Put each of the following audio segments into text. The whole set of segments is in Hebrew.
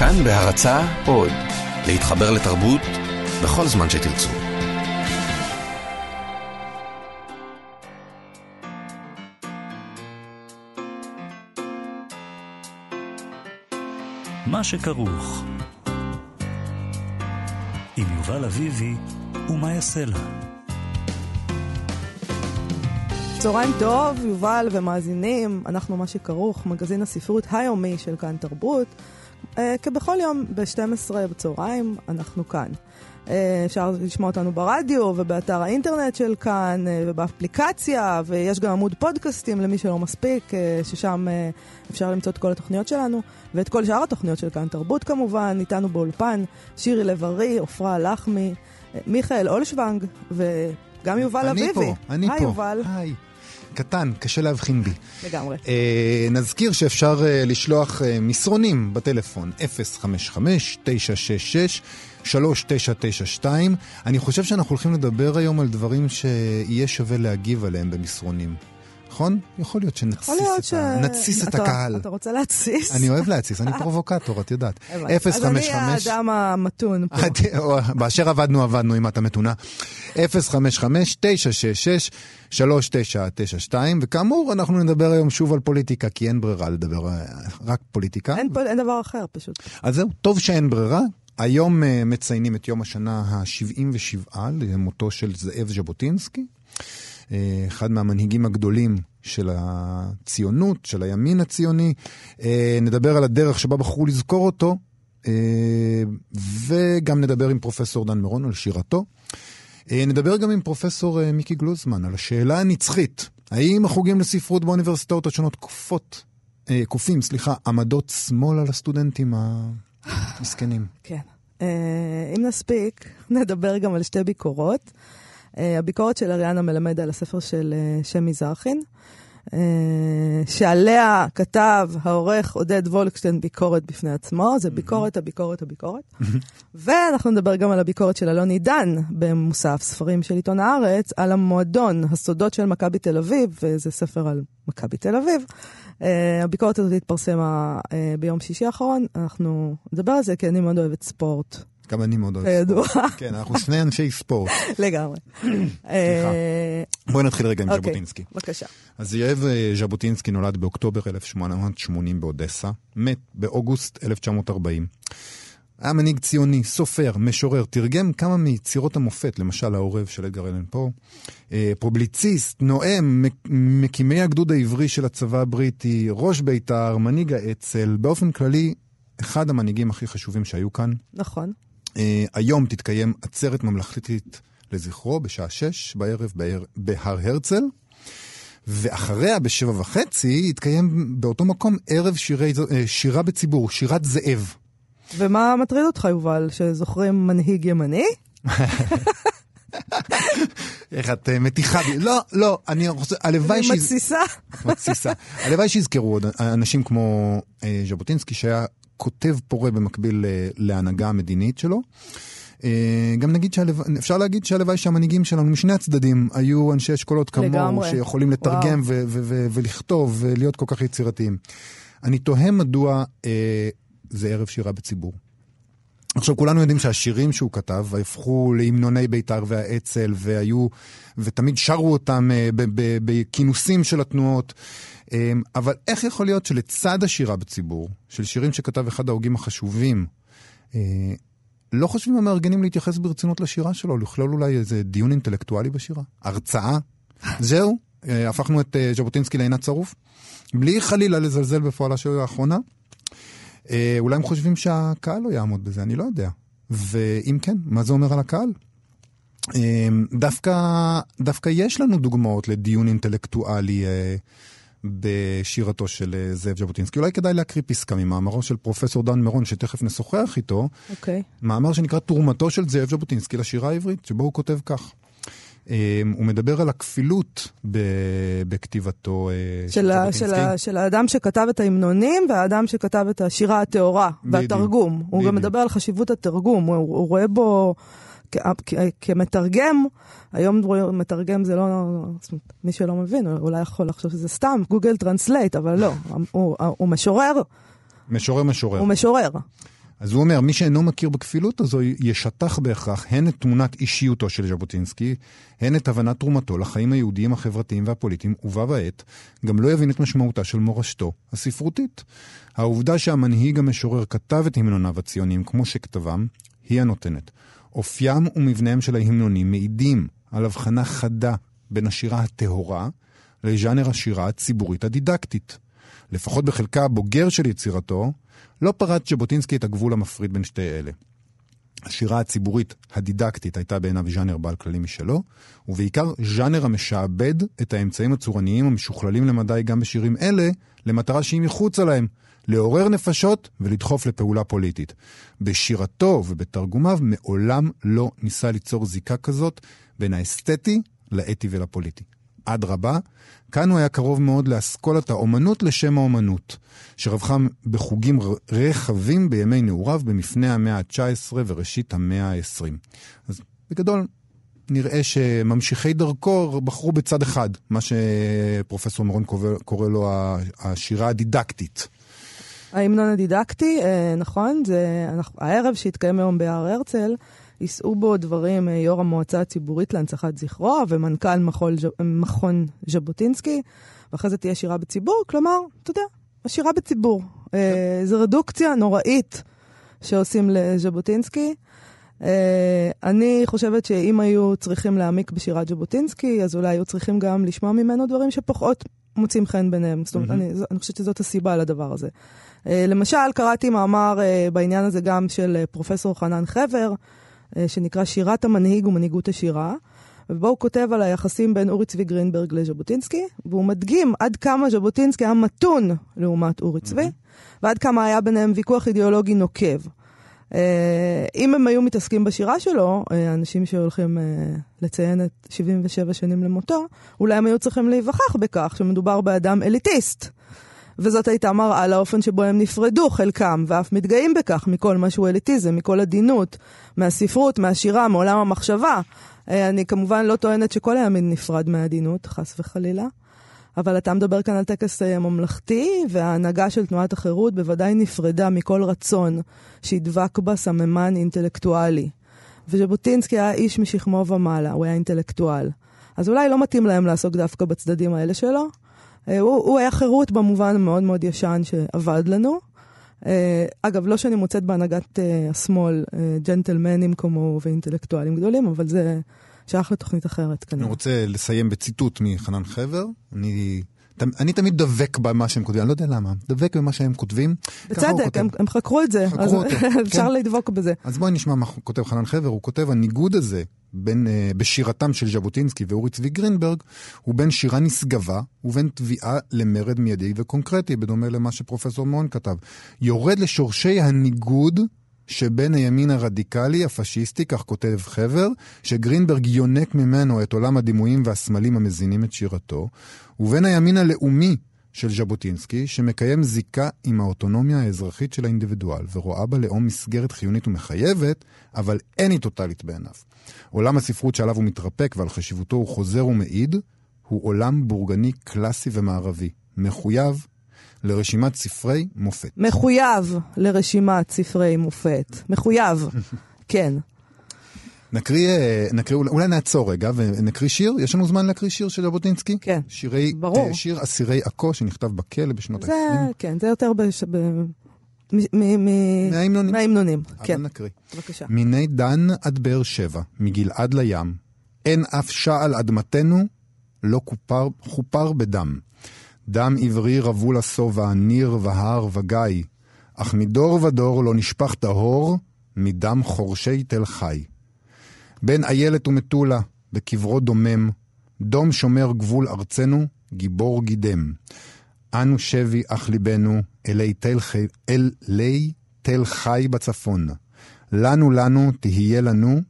כאן בהרצה עוד, להתחבר לתרבות בכל זמן שתרצו. מה שכרוך עם יובל אביבי ומה יעשה לה. צהריים טוב, יובל ומאזינים, אנחנו מה שכרוך, מגזין הספרות היומי של כאן תרבות. אה, כבכל יום ב-12 בצהריים אנחנו כאן. אה, אפשר לשמוע אותנו ברדיו ובאתר האינטרנט של כאן אה, ובאפליקציה, ויש גם עמוד פודקאסטים למי שלא מספיק, ששם אפשר למצוא את כל התוכניות שלנו, ואת כל שאר התוכניות של כאן תרבות כמובן, איתנו באולפן, שירי לב-ארי, עפרה לחמי, מיכאל אולשוונג וגם יובל אני אביבי. פה, אני היי פה. יובל, היי. קטן, קשה להבחין בי. לגמרי. אה, נזכיר שאפשר אה, לשלוח אה, מסרונים בטלפון 055-966-3992. אני חושב שאנחנו הולכים לדבר היום על דברים שיהיה שווה להגיב עליהם במסרונים. נכון? יכול להיות שנתסיס יכול להיות את, ש... את הקהל. אתה רוצה להתסיס? אני אוהב להתסיס, אני פרובוקטור, את יודעת. הבנתי. אז אני האדם המתון פה. את- באשר עבדנו, עבדנו, אם אתה מתונה. 055-966-3992, וכאמור, אנחנו נדבר היום שוב על פוליטיקה, כי אין ברירה לדבר אה, רק פוליטיקה. אין דבר אחר פשוט. אז זהו, טוב שאין ברירה. היום אה, מציינים את יום השנה ה-77 למותו של זאב ז'בוטינסקי, אה, אחד מהמנהיגים הגדולים של הציונות, של הימין הציוני. אה, נדבר על הדרך שבה בחרו לזכור אותו, אה, וגם נדבר עם פרופסור דן מירון על שירתו. אה, נדבר גם עם פרופסור מיקי גלוזמן על השאלה הנצחית, האם החוגים לספרות באוניברסיטאות השונות כופות, כופים, סליחה, עמדות שמאל על הסטודנטים המסכנים? כן. אם נספיק, נדבר גם על שתי ביקורות. אה, הביקורת של אריאנה מלמד על הספר של אה, שם מזרחין, אה, שעליה כתב העורך עודד וולקשטיין ביקורת בפני עצמו, זה ביקורת, הביקורת, הביקורת. ואנחנו נדבר גם על הביקורת של אלון עידן במוסף ספרים של עיתון הארץ, על המועדון, הסודות של מכבי תל אביב, וזה ספר על מכבי תל אביב. Uh, הביקורת הזאת התפרסמה uh, ביום שישי האחרון, אנחנו נדבר על זה כי אני מאוד אוהבת ספורט, גם אני מאוד אוהב כידוע, ספורט. כן, אנחנו שני אנשי ספורט. לגמרי. אה, בואי נתחיל רגע עם אוקיי, ז'בוטינסקי. בבקשה. אז זאב אה, ז'בוטינסקי נולד באוקטובר 1880 באודסה, מת באוגוסט 1940. היה מנהיג ציוני, סופר, משורר, תרגם כמה מיצירות המופת, למשל העורב של אדגר אלן פה, אה, פובליציסט, נואם, מקימי הגדוד העברי של הצבא הבריטי, ראש בית"ר, מנהיג האצ"ל, באופן כללי, אחד המנהיגים הכי חשובים שהיו כאן. נכון. אה, היום תתקיים עצרת ממלכתית לזכרו בשעה שש בערב בהר, בהר הרצל, ואחריה בשבע וחצי יתקיים באותו מקום ערב שירי, אה, שירה בציבור, שירת זאב. ומה מטריד אותך, יובל, שזוכרים מנהיג ימני? איך את אה, מתיחה בי. לא, לא, אני רוצה, הלוואי אני שיז- מתסיסה. מתסיסה. הלוואי שיזכרו עוד אנשים כמו ז'בוטינסקי, שהיה כותב פורה במקביל אה, להנהגה המדינית שלו. אה, גם נגיד שאפשר להגיד שהלוואי שהמנהיגים שלנו משני הצדדים היו אנשי אשכולות כמוהו, לגמרי. שיכולים לתרגם ו- ו- ו- ולכתוב ולהיות כל כך יצירתיים. אני תוהה מדוע אה, זה ערב שירה בציבור. עכשיו, כולנו יודעים שהשירים שהוא כתב הפכו להמנוני בית"ר והאצ"ל, והיו, ותמיד שרו אותם אה, בכינוסים של התנועות. אה, אבל איך יכול להיות שלצד השירה בציבור, של שירים שכתב אחד ההוגים החשובים, אה, לא חושבים המארגנים להתייחס ברצינות לשירה שלו, לכלול אולי איזה דיון אינטלקטואלי בשירה? הרצאה? זהו, אה, הפכנו את אה, ז'בוטינסקי לעינת שרוף? בלי חלילה לזלזל בפועלה שלו האחרונה? אולי הם חושבים שהקהל לא יעמוד בזה, אני לא יודע. ואם כן, מה זה אומר על הקהל? אה, דווקא, דווקא יש לנו דוגמאות לדיון אינטלקטואלי בשירתו של אה, זאב ז'בוטינסקי. אולי כדאי להקריא פסקה ממאמרו של פרופסור דן מירון, שתכף נשוחח איתו, אוקיי. מאמר שנקרא תרומתו של זאב ז'בוטינסקי לשירה העברית, שבו הוא כותב כך. אה, הוא מדבר על הכפילות בכתיבתו אה, של, של, של האדם שכתב את ההמנונים והאדם שכתב את השירה הטהורה והתרגום. הוא. גם מדבר על חשיבות התרגום, הוא, הוא רואה בו כ- כמתרגם, היום מתרגם זה לא, מי שלא מבין, אולי יכול לחשוב שזה סתם גוגל טרנסלייט, אבל לא, הוא, הוא משורר, משורר משורר. הוא משורר. אז הוא אומר, מי שאינו מכיר בכפילות הזו, ישטח בהכרח הן את תמונת אישיותו של ז'בוטינסקי, הן את הבנת תרומתו לחיים היהודיים, החברתיים והפוליטיים, ובה בעת, גם לא יבין את משמעותה של מורשתו הספרותית. העובדה שהמנהיג המשורר כתב את המנוניו הציוניים כמו שכתבם, היא הנותנת. אופיים ומבניהם של ההמנונים מעידים על הבחנה חדה בין השירה הטהורה לז'אנר השירה הציבורית הדידקטית. לפחות בחלקה הבוגר של יצירתו, לא פרט ז'בוטינסקי את הגבול המפריד בין שתי אלה. השירה הציבורית הדידקטית הייתה בעיניו ז'אנר בעל כללים משלו, ובעיקר ז'אנר המשעבד את האמצעים הצורניים המשוכללים למדי גם בשירים אלה, למטרה שהיא מחוצה להם, לעורר נפשות ולדחוף לפעולה פוליטית. בשירתו ובתרגומיו מעולם לא ניסה ליצור זיקה כזאת בין האסתטי לאתי ולפוליטי. אדרבה, כאן הוא היה קרוב מאוד לאסכולת האומנות לשם האומנות, שרווחה בחוגים רחבים בימי נעוריו במפנה המאה ה-19 וראשית המאה ה-20. אז בגדול, נראה שממשיכי דרכו בחרו בצד אחד, מה שפרופסור מירון קורא לו השירה הדידקטית. ההמנון הדידקטי, אה, נכון, זה הערב שהתקיים היום בהר הרצל. יישאו בו דברים אה, יו"ר המועצה הציבורית להנצחת זכרו ומנכ"ל מחול, מכון ז'בוטינסקי, ואחרי זה תהיה שירה בציבור, כלומר, אתה יודע, השירה בציבור. אה, זו רדוקציה נוראית שעושים לז'בוטינסקי. אה, אני חושבת שאם היו צריכים להעמיק בשירת ז'בוטינסקי, אז אולי היו צריכים גם לשמוע ממנו דברים שפחות מוצאים חן ביניהם. זאת אומרת, אני, אני חושבת שזאת הסיבה לדבר הזה. למשל, קראתי מאמר בעניין הזה גם של פרופסור חנן חבר, אה, שנקרא שירת המנהיג ומנהיגות השירה, ובו הוא כותב על היחסים בין אורי צבי גרינברג לז'בוטינסקי, והוא מדגים עד כמה ז'בוטינסקי היה מתון לעומת אורי צבי, mm-hmm. ועד כמה היה ביניהם ויכוח אידיאולוגי נוקב. Uh, אם הם היו מתעסקים בשירה שלו, uh, אנשים שהולכים uh, לציין את 77 שנים למותו, אולי הם היו צריכים להיווכח בכך שמדובר באדם אליטיסט. וזאת הייתה מראה לאופן שבו הם נפרדו, חלקם, ואף מתגאים בכך מכל מה שהוא אליטיזם, מכל עדינות, מהספרות, מהשירה, מעולם המחשבה. אה, אני כמובן לא טוענת שכל הימין נפרד מהעדינות, חס וחלילה. אבל אתה מדבר כאן על טקס אה, ממלכתי, וההנהגה של תנועת החירות בוודאי נפרדה מכל רצון שידבק בה סממן אינטלקטואלי. וז'בוטינסקי היה איש משכמו ומעלה, הוא היה אינטלקטואל. אז אולי לא מתאים להם לעסוק דווקא בצדדים האלה שלו, הוא, הוא היה חירות במובן המאוד מאוד ישן שעבד לנו. אה, אגב, לא שאני מוצאת בהנהגת אה, השמאל ג'נטלמנים כמו ואינטלקטואלים גדולים, אבל זה שייך לתוכנית אחרת כנראה. אני רוצה לסיים בציטוט מחנן חבר. אני אני תמיד דבק במה שהם כותבים, אני לא יודע למה, דבק במה שהם כותבים. בצדק, הם, הם חקרו את זה, חקרו אז אותו, אפשר כן. לדבוק בזה. אז בואי נשמע מה כותב חנן חבר, הוא כותב, הניגוד הזה בין, uh, בשירתם של ז'בוטינסקי ואורי צבי גרינברג, הוא בין שירה נשגבה ובין תביעה למרד מיידי וקונקרטי, בדומה למה שפרופסור מון כתב. יורד לשורשי הניגוד שבין הימין הרדיקלי, הפשיסטי, כך כותב חבר, שגרינברג יונק ממנו את עולם הדימויים והסמלים המזינים את שירתו, ובין הימין הלאומי של ז'בוטינסקי, שמקיים זיקה עם האוטונומיה האזרחית של האינדיבידואל, ורואה בה לאום מסגרת חיונית ומחייבת, אבל אין היא טוטאלית בעיניו. עולם הספרות שעליו הוא מתרפק ועל חשיבותו הוא חוזר ומעיד, הוא עולם בורגני קלאסי ומערבי, מחויב לרשימת ספרי מופת. מחויב לרשימת ספרי מופת. מחויב, כן. נקריא, אה, נקריא, אולי נעצור רגע ונקריא שיר? יש לנו זמן להקריא שיר של ז'בוטינסקי? כן, שירי, ברור. שיר אסירי עכו שנכתב בכלא בשנות ה-20. כן, זה יותר בש... ב... מההמנונים. מההמנונים, כן. אבל נקריא. בבקשה. מיני דן עד באר שבע, מגלעד לים, אין אף שעל אדמתנו, לא כופר, חופר בדם. דם עברי רבו לשובע, ניר והר וגיא, אך מדור ודור לא נשפך טהור, מדם חורשי תל חי. בין איילת ומטולה, בקברו דומם, דום שומר גבול ארצנו, גיבור גידם. אנו שבי אך ליבנו, אלי תל, חי, אלי תל חי בצפון. לנו לנו תהיה לנו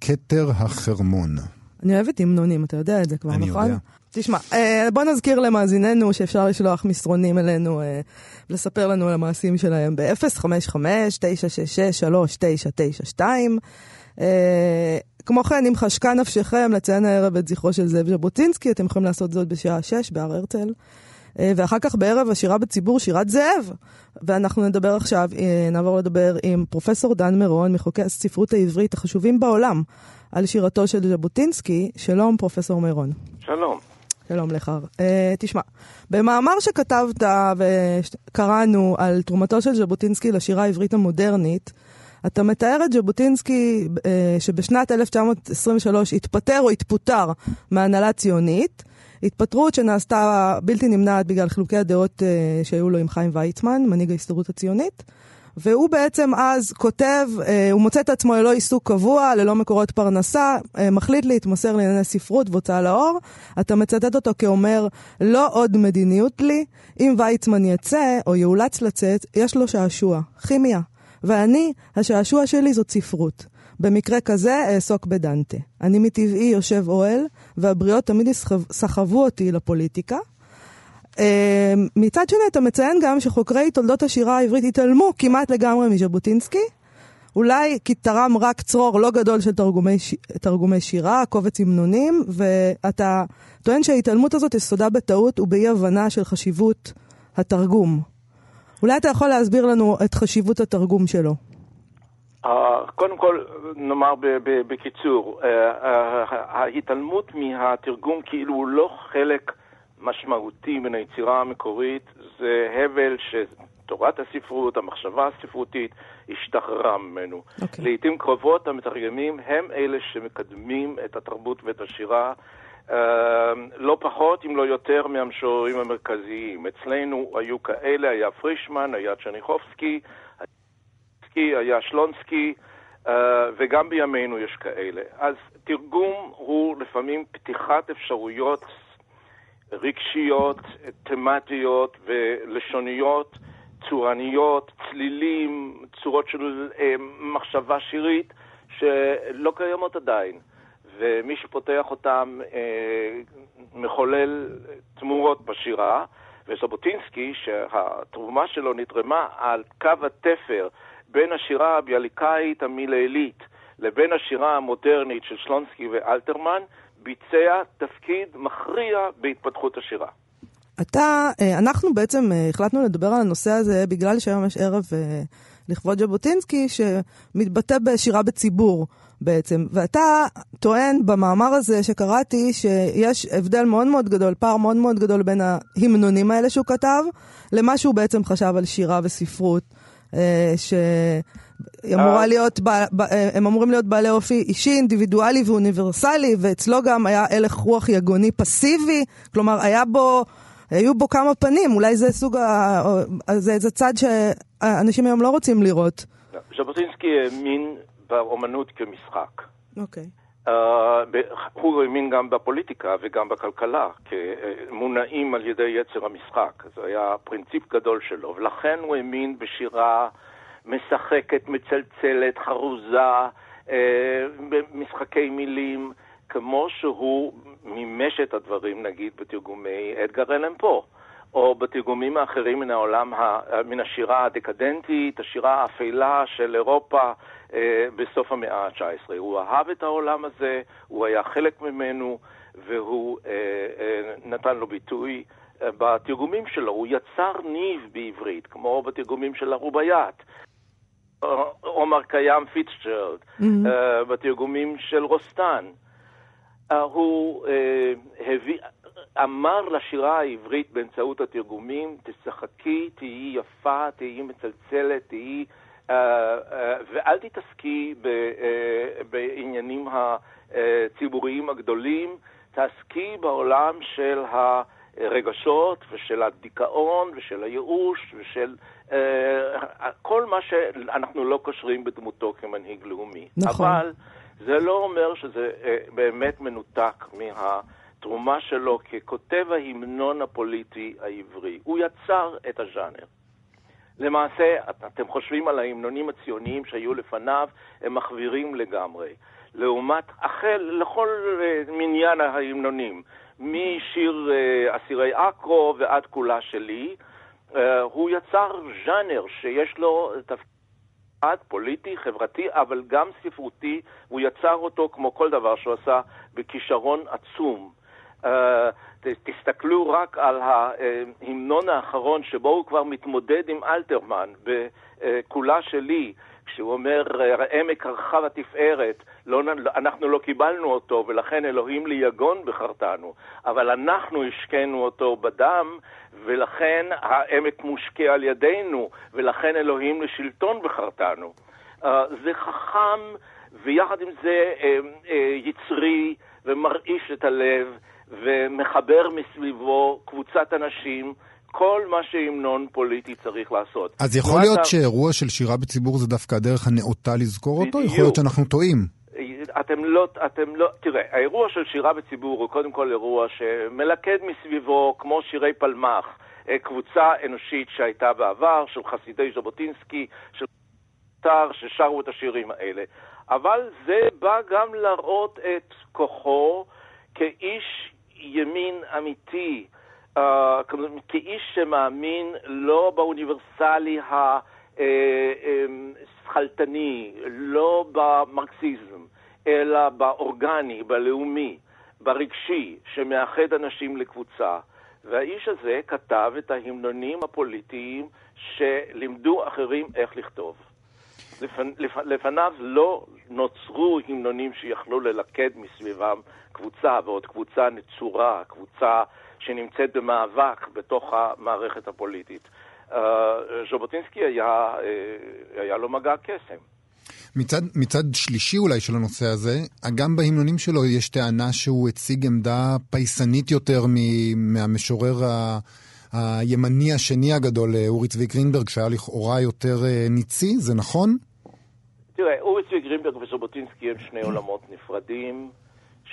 כתר החרמון. אני אוהבת המנונים, אתה יודע את זה כבר, אני נכון? אני יודע. תשמע, אה, בוא נזכיר למאזיננו שאפשר לשלוח מסרונים אלינו אה, ולספר לנו על המעשים שלהם ב-055-966-3992. אה, כמו כן, אם חשקה נפשכם לציין הערב את זכרו של זאב ז'בוטינסקי, אתם יכולים לעשות זאת בשעה 6 בהר הרצל. ואחר כך בערב השירה בציבור, שירת זאב. ואנחנו נדבר עכשיו, נעבור לדבר עם פרופסור דן מירון מחוקי הספרות העברית החשובים בעולם, על שירתו של ז'בוטינסקי. שלום, פרופסור מירון. שלום. שלום לך. Uh, תשמע, במאמר שכתבת וקראנו על תרומתו של ז'בוטינסקי לשירה העברית המודרנית, אתה מתאר את ז'בוטינסקי uh, שבשנת 1923 התפטר או התפוטר מהנהלה ציונית, התפטרות שנעשתה בלתי נמנעת בגלל חילוקי הדעות uh, שהיו לו עם חיים ויצמן, מנהיג ההסתדרות הציונית. והוא בעצם אז כותב, אה, הוא מוצא את עצמו ללא עיסוק קבוע, ללא מקורות פרנסה, אה, מחליט להתמסר לענייני ספרות והוצאה לאור. אתה מצטט אותו כאומר, לא עוד מדיניות לי, אם ויצמן יצא או יאולץ לצאת, יש לו שעשוע, כימיה. ואני, השעשוע שלי זאת ספרות. במקרה כזה אעסוק בדנטה. אני מטבעי יושב אוהל, והבריות תמיד סחבו אותי לפוליטיקה. אה, מצד שני, אתה מציין גם שחוקרי תולדות השירה העברית התעלמו כמעט לגמרי מז'בוטינסקי. אולי כי תרם רק צרור לא גדול של תרגומי, ש... תרגומי שירה, קובץ המנונים, ואתה טוען שההתעלמות הזאת יסודה בטעות ובאי הבנה של חשיבות התרגום. אולי אתה יכול להסביר לנו את חשיבות התרגום שלו. Uh, קודם כל, נאמר בקיצור, uh, uh, ההתעלמות מהתרגום כאילו הוא לא חלק משמעותי מן היצירה המקורית זה הבל שתורת הספרות, המחשבה הספרותית, השתחררה ממנו. Okay. אוקיי. לעיתים קרובות המתרגמים הם אלה שמקדמים את התרבות ואת השירה. Uh, לא פחות, אם לא יותר, מהמשוררים המרכזיים. אצלנו היו כאלה, היה פרישמן, היה צ'רניחובסקי, היה שלונסקי, uh, וגם בימינו יש כאלה. אז תרגום הוא לפעמים פתיחת אפשרויות רגשיות, תמטיות ולשוניות, צורניות, צלילים, צורות של אה, מחשבה שירית שלא קיימות עדיין. ומי שפותח אותם אה, מחולל תמורות בשירה, וז'בוטינסקי, שהתרומה שלו נתרמה על קו התפר בין השירה הביאליקאית המילאלית לבין השירה המודרנית של שלונסקי ואלתרמן, ביצע תפקיד מכריע בהתפתחות השירה. אתה, אה, אנחנו בעצם אה, החלטנו לדבר על הנושא הזה בגלל שהיום יש ערב אה, לכבוד ז'בוטינסקי שמתבטא בשירה בציבור בעצם. ואתה טוען במאמר הזה שקראתי שיש הבדל מאוד מאוד גדול, פער מאוד מאוד גדול בין ההמנונים האלה שהוא כתב למה שהוא בעצם חשב על שירה וספרות. ש... היא אמורה אה. להיות, אה, הם אמורים להיות בעלי אופי אישי, אינדיבידואלי ואוניברסלי, ואצלו גם היה הלך רוח יגוני פסיבי, כלומר היה בו, היו בו כמה פנים, אולי זה סוג, ה... זה, זה צד שאנשים היום לא רוצים לראות. ז'בוטינסקי האמין באומנות כמשחק. אוקיי. Uh, הוא האמין גם בפוליטיקה וגם בכלכלה, כמונעים על ידי יצר המשחק. זה היה פרינציפ גדול שלו, ולכן הוא האמין בשירה משחקת, מצלצלת, חרוזה, אה, במשחקי מילים, כמו שהוא מימש את הדברים, נגיד, בתרגומי אדגר אלן פה. או בתרגומים האחרים מן העולם, מן השירה הדקדנטית, השירה האפלה של אירופה אה, בסוף המאה ה-19. הוא אהב את העולם הזה, הוא היה חלק ממנו, והוא אה, נתן לו ביטוי בתרגומים שלו. הוא יצר ניב בעברית, כמו בתרגומים של הרוביית. עומר קיים פיצ'רלד, mm-hmm. uh, בתרגומים של רוסטן. Uh, הוא uh, הביא, אמר לשירה העברית באמצעות התרגומים, תשחקי, תהיי יפה, תהיי מצלצלת, תהיי... Uh, uh, ואל תתעסקי ב, uh, בעניינים הציבוריים הגדולים, תעסקי בעולם של הרגשות ושל הדיכאון ושל הייאוש ושל אה, כל מה שאנחנו לא קושרים בדמותו כמנהיג לאומי. נכון. אבל זה לא אומר שזה אה, באמת מנותק מהתרומה שלו ככותב ההמנון הפוליטי העברי. הוא יצר את הז'אנר. למעשה, אתם חושבים על ההמנונים הציוניים שהיו לפניו, הם מחווירים לגמרי. לעומת, החל, לכל uh, מניין ההמנונים, משיר uh, אסירי עכו ועד כולה שלי, uh, הוא יצר ז'אנר שיש לו תפקיד פוליטי, חברתי, אבל גם ספרותי, הוא יצר אותו כמו כל דבר שהוא עשה בכישרון עצום. אה, תסתכלו רק על ההמנון האחרון שבו הוא כבר מתמודד עם אלתרמן, בכולה שלי, כשהוא אומר, עמק הרחב התפארת, לא, אנחנו לא קיבלנו אותו, ולכן אלוהים ליגון בחרתנו, אבל אנחנו השקינו אותו בדם, ולכן העמק מושקע על ידינו, ולכן אלוהים לשלטון בחרתנו. Uh, זה חכם, ויחד עם זה uh, uh, יצרי, ומרעיש את הלב, ומחבר מסביבו קבוצת אנשים. כל מה שהמנון פוליטי צריך לעשות. אז יכול להיות אתה... שאירוע של שירה בציבור זה דווקא הדרך הנאותה לזכור בדיוק. אותו? יכול להיות שאנחנו טועים. אתם לא, אתם לא, תראה, האירוע של שירה בציבור הוא קודם כל אירוע שמלכד מסביבו, כמו שירי פלמח, אה, קבוצה אנושית שהייתה בעבר, של חסידי ז'בוטינסקי, של תר ששרו את השירים האלה. אבל זה בא גם להראות את כוחו כאיש ימין אמיתי, uh, כאיש שמאמין לא באוניברסלי השכלתני, אה, לא במרקסיזם, אלא באורגני, בלאומי, ברגשי, שמאחד אנשים לקבוצה. והאיש הזה כתב את ההמנונים הפוליטיים שלימדו אחרים איך לכתוב. לפנ... לפ... לפניו לא נוצרו המנונים שיכלו ללכד מסביבם קבוצה ועוד קבוצה נצורה, קבוצה שנמצאת במאבק בתוך המערכת הפוליטית. Uh, ז'בוטינסקי היה, uh, היה לו מגע קסם. מצד, מצד שלישי אולי של הנושא הזה, גם בהמנונים שלו יש טענה שהוא הציג עמדה פייסנית יותר מהמשורר ה... הימני השני הגדול, אורי צבי גרינברג, שהיה לכאורה יותר אה, ניצי, זה נכון? תראה, אורי צבי גרינברג וז'בוטינסקי הם שני עולמות נפרדים,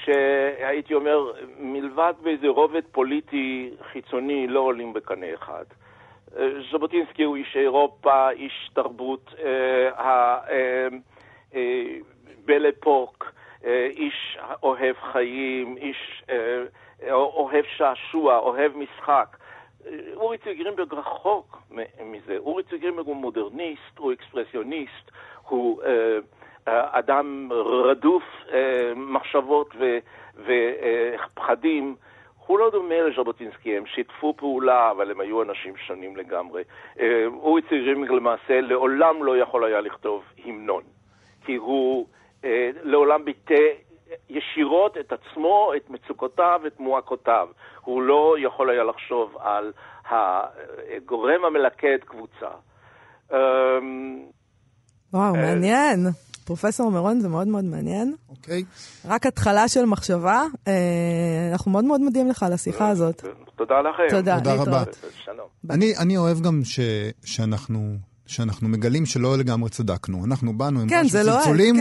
שהייתי אומר, מלבד באיזה רובד פוליטי חיצוני, לא עולים בקנה אחד. אה, ז'בוטינסקי הוא איש אירופה, איש תרבות בלפוק, איש אוהב חיים, איש אוהב שעשוע, אוהב משחק. אורי צבי גרינברג רחוק מזה. אורי צבי גרינברג הוא מודרניסט, הוא אקספרסיוניסט, הוא אה, אה, אדם רדוף אה, מחשבות ופחדים. הוא לא דומה לז'בוטינסקי, הם שיתפו פעולה, אבל הם היו אנשים שונים לגמרי. אה, אורי צבי גרינברג למעשה לעולם לא יכול היה לכתוב המנון, כי הוא אה, לעולם ביטא ישירות את עצמו, את מצוקותיו, את מועקותיו. הוא לא יכול היה לחשוב על הגורם המלכד קבוצה. אמ, וואו, מעניין. פרופסור מירון, זה מאוד מאוד מעניין. אוקיי. רק התחלה של מחשבה. אה, אנחנו מאוד מאוד מודים לך על השיחה אה, הזאת. תודה לכם. תודה, תודה רבה. שלום. אני, אני אוהב גם ש, שאנחנו שאנחנו מגלים שלא לגמרי צדקנו. אנחנו באנו עם כן, משהו לא צלצולים,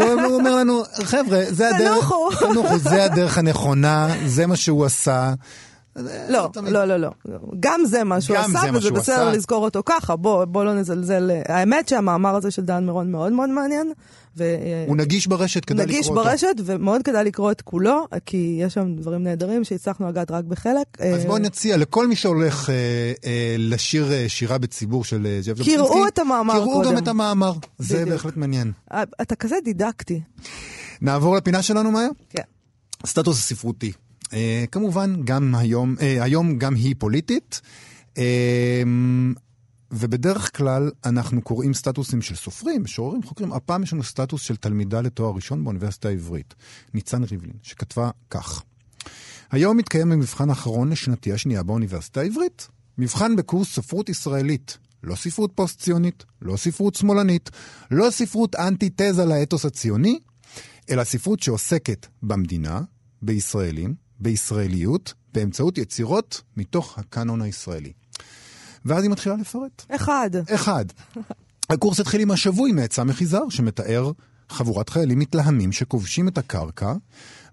והוא אומר לנו, חבר'ה, זה הדרך, תנוחו, זה הדרך הנכונה, זה מה שהוא עשה. לא, לא, לא, לא. גם זה מה שהוא עשה, וזה בסדר לזכור אותו ככה, בוא לא נזלזל. האמת שהמאמר הזה של דן מירון מאוד מאוד מעניין. הוא נגיש ברשת, כדאי לקרוא אותו. נגיש ברשת, ומאוד כדאי לקרוא את כולו, כי יש שם דברים נהדרים שהצלחנו לגעת רק בחלק. אז בואו נציע לכל מי שהולך אה, אה, לשיר אה, שירה בציבור של זאב ז'בוטינסקי, קראו את המאמר קודם. קראו גם את המאמר, זה בהחלט מעניין. אתה כזה דידקטי. נעבור לפינה שלנו, מאיה? כן. סטטוס הספרותי. Uh, כמובן, גם היום, uh, היום גם היא פוליטית. Uh, ובדרך כלל אנחנו קוראים סטטוסים של סופרים, משוררים, חוקרים. הפעם יש לנו סטטוס של תלמידה לתואר ראשון באוניברסיטה העברית, ניצן ריבלין, שכתבה כך: היום מתקיים המבחן האחרון לשנתי השנייה באוניברסיטה העברית. מבחן בקורס ספרות ישראלית. לא ספרות פוסט-ציונית, לא ספרות שמאלנית, לא ספרות אנטי-תזה לאתוס הציוני, אלא ספרות שעוסקת במדינה, בישראלים, בישראליות, באמצעות יצירות מתוך הקאנון הישראלי. ואז היא מתחילה לפרט. אחד. אחד. הקורס התחיל עם השבוי מעצה מחיזר, שמתאר חבורת חיילים מתלהמים שכובשים את הקרקע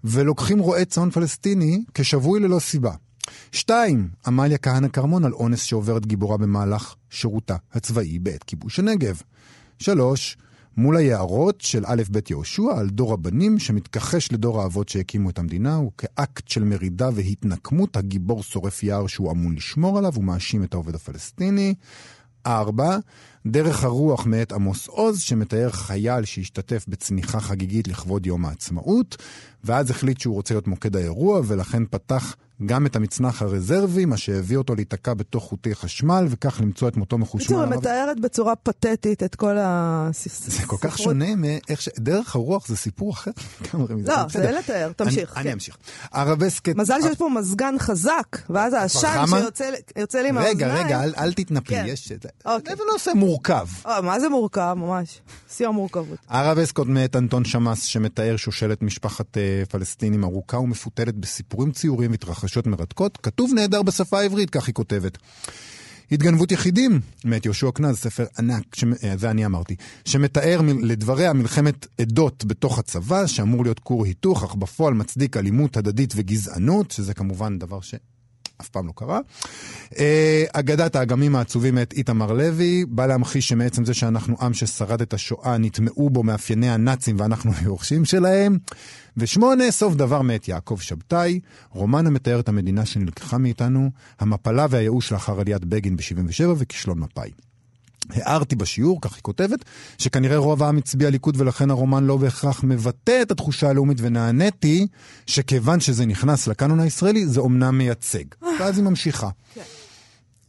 ולוקחים רועה צאן פלסטיני כשבוי ללא סיבה. שתיים, עמליה כהנא כרמון על אונס שעוברת גיבורה במהלך שירותה הצבאי בעת כיבוש הנגב. שלוש, מול היערות של א' ב' יהושע על דור הבנים שמתכחש לדור האבות שהקימו את המדינה, וכאקט של מרידה והתנקמות הגיבור שורף יער שהוא אמון לשמור עליו, הוא מאשים את העובד הפלסטיני. 4. דרך הרוח מאת עמוס עוז, שמתאר חייל שהשתתף בצניחה חגיגית לכבוד יום העצמאות, ואז החליט שהוא רוצה להיות מוקד האירוע, ולכן פתח גם את המצנח הרזרבי, מה שהביא אותו להיתקע בתוך חוטי חשמל, וכך למצוא את מותו מחושמל. בקיצור, מתארת בצורה פתטית את כל הספרות. זה כל כך שונה מאיך ש... דרך הרוח זה סיפור אחר. לא, זה אין לתאר, תמשיך. אני אמשיך. הרב הסקט... מזל שיש פה מזגן חזק, ואז העשן שיוצא לי מהאוזניים. רגע, רגע, אל תתנפלי, יש... זה נושא מורכב. מה זה מורכב? ממש. שיא המורכבות. הרב אסקוט מאת אנטון שמאס, שמתאר שושלת משפחת פלסטינים ארוכה ומפותלת בסיפורים ציוריים והתרחשויות מרתקות, כתוב נהדר בשפה העברית, כך היא כותבת. התגנבות יחידים, מאת יהושע קנז, ספר ענק, ש... זה אני אמרתי, שמתאר לדבריה מלחמת עדות בתוך הצבא, שאמור להיות כור היתוך, אך בפועל מצדיק אלימות הדדית וגזענות, שזה כמובן דבר ש... אף פעם לא קרה. אה, אגדת האגמים העצובים מאת איתמר לוי, בא להמחיש שמעצם זה שאנחנו עם ששרד את השואה, נטמעו בו מאפייני הנאצים ואנחנו היורשים שלהם. ושמונה, סוף דבר מאת יעקב שבתאי, רומן המתאר את המדינה שנלקחה מאיתנו, המפלה והייאוש לאחר עליית בגין ב-77 וכישלון מפא"י. הערתי בשיעור, כך היא כותבת, שכנראה רוב העם הצביע ליכוד ולכן הרומן לא בהכרח מבטא את התחושה הלאומית, ונעניתי שכיוון שזה נכנס לקאנון הישראלי, זה אומנם מייצג. ואז היא ממשיכה. כן.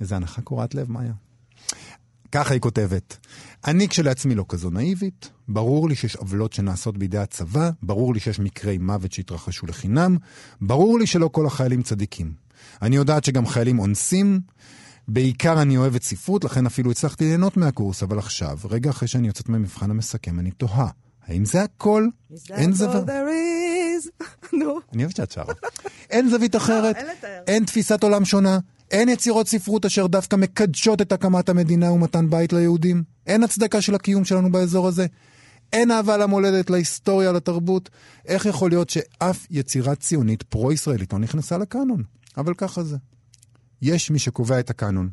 איזה הנחה קורעת לב, מאיה. ככה היא כותבת, אני כשלעצמי לא כזו נאיבית, ברור לי שיש עוולות שנעשות בידי הצבא, ברור לי שיש מקרי מוות שהתרחשו לחינם, ברור לי שלא כל החיילים צדיקים. אני יודעת שגם חיילים אונסים, בעיקר אני אוהבת ספרות, לכן אפילו הצלחתי ליהנות מהקורס, אבל עכשיו, רגע אחרי שאני יוצאת מהמבחן המסכם, אני תוהה, האם זה הכל? אין זווית... נו. אני אוהבת שאת שרה. אין זווית אחרת, אין תפיסת עולם שונה, אין יצירות ספרות אשר דווקא מקדשות את הקמת המדינה ומתן בית ליהודים. אין הצדקה של הקיום שלנו באזור הזה. אין אהבה למולדת, להיסטוריה, לתרבות. איך יכול להיות שאף יצירה ציונית פרו-ישראלית לא נכנסה לקאנון? אבל ככה זה. יש מי שקובע את הקאנון.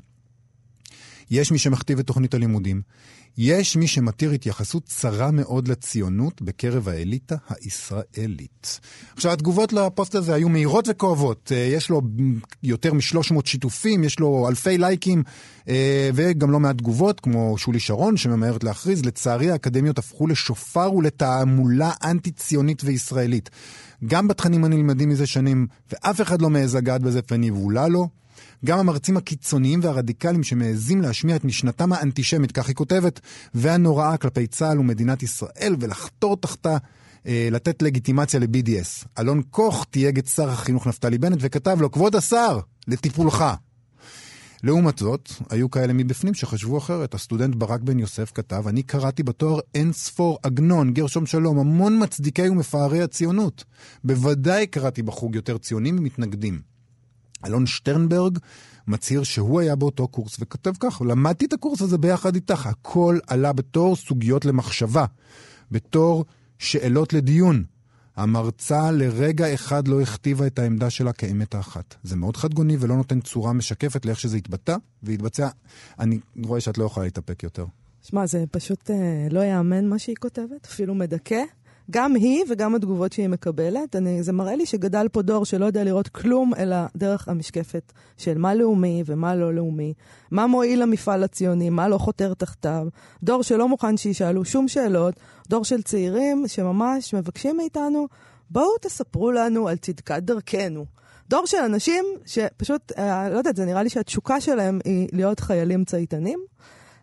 יש מי שמכתיב את תוכנית הלימודים. יש מי שמתיר התייחסות צרה מאוד לציונות בקרב האליטה הישראלית. עכשיו, התגובות לפוסט הזה היו מהירות וכואבות. אה, יש לו יותר מ-300 שיתופים, יש לו אלפי לייקים, אה, וגם לא מעט תגובות, כמו שולי שרון, שממהרת להכריז, לצערי האקדמיות הפכו לשופר ולתעמולה אנטי-ציונית וישראלית. גם בתכנים הנלמדים מזה שנים, ואף אחד לא מעז לגעת בזה פן יבולה לו. גם המרצים הקיצוניים והרדיקליים שמעזים להשמיע את משנתם האנטישמית, כך היא כותבת, והנוראה כלפי צה"ל ומדינת ישראל, ולחתור תחתה אה, לתת לגיטימציה ל-BDS. אלון קוך תייג את שר החינוך נפתלי בנט וכתב לו, כבוד השר, לטיפולך. לעומת זאת, היו כאלה מבפנים שחשבו אחרת. הסטודנט ברק בן יוסף כתב, אני קראתי בתואר אין ספור עגנון, גרשום שלום, המון מצדיקי ומפארי הציונות. בוודאי קראתי בחוג יותר ציונים ממתנגדים. אלון שטרנברג מצהיר שהוא היה באותו קורס וכותב כך, למדתי את הקורס הזה ביחד איתך, הכל עלה בתור סוגיות למחשבה, בתור שאלות לדיון. המרצה לרגע אחד לא הכתיבה את העמדה שלה כאמת האחת. זה מאוד חדגוני ולא נותן צורה משקפת לאיך שזה התבטא והתבצע. אני רואה שאת לא יכולה להתאפק יותר. שמע, זה פשוט אה, לא ייאמן מה שהיא כותבת, אפילו מדכא. גם היא וגם התגובות שהיא מקבלת. אני, זה מראה לי שגדל פה דור שלא יודע לראות כלום אלא דרך המשקפת של מה לאומי ומה לא לאומי, מה מועיל למפעל הציוני, מה לא חותר תחתיו. דור שלא מוכן שישאלו שום שאלות, דור של צעירים שממש מבקשים מאיתנו, בואו תספרו לנו על צדקת דרכנו. דור של אנשים שפשוט, אה, לא יודעת, זה נראה לי שהתשוקה שלהם היא להיות חיילים צייתנים.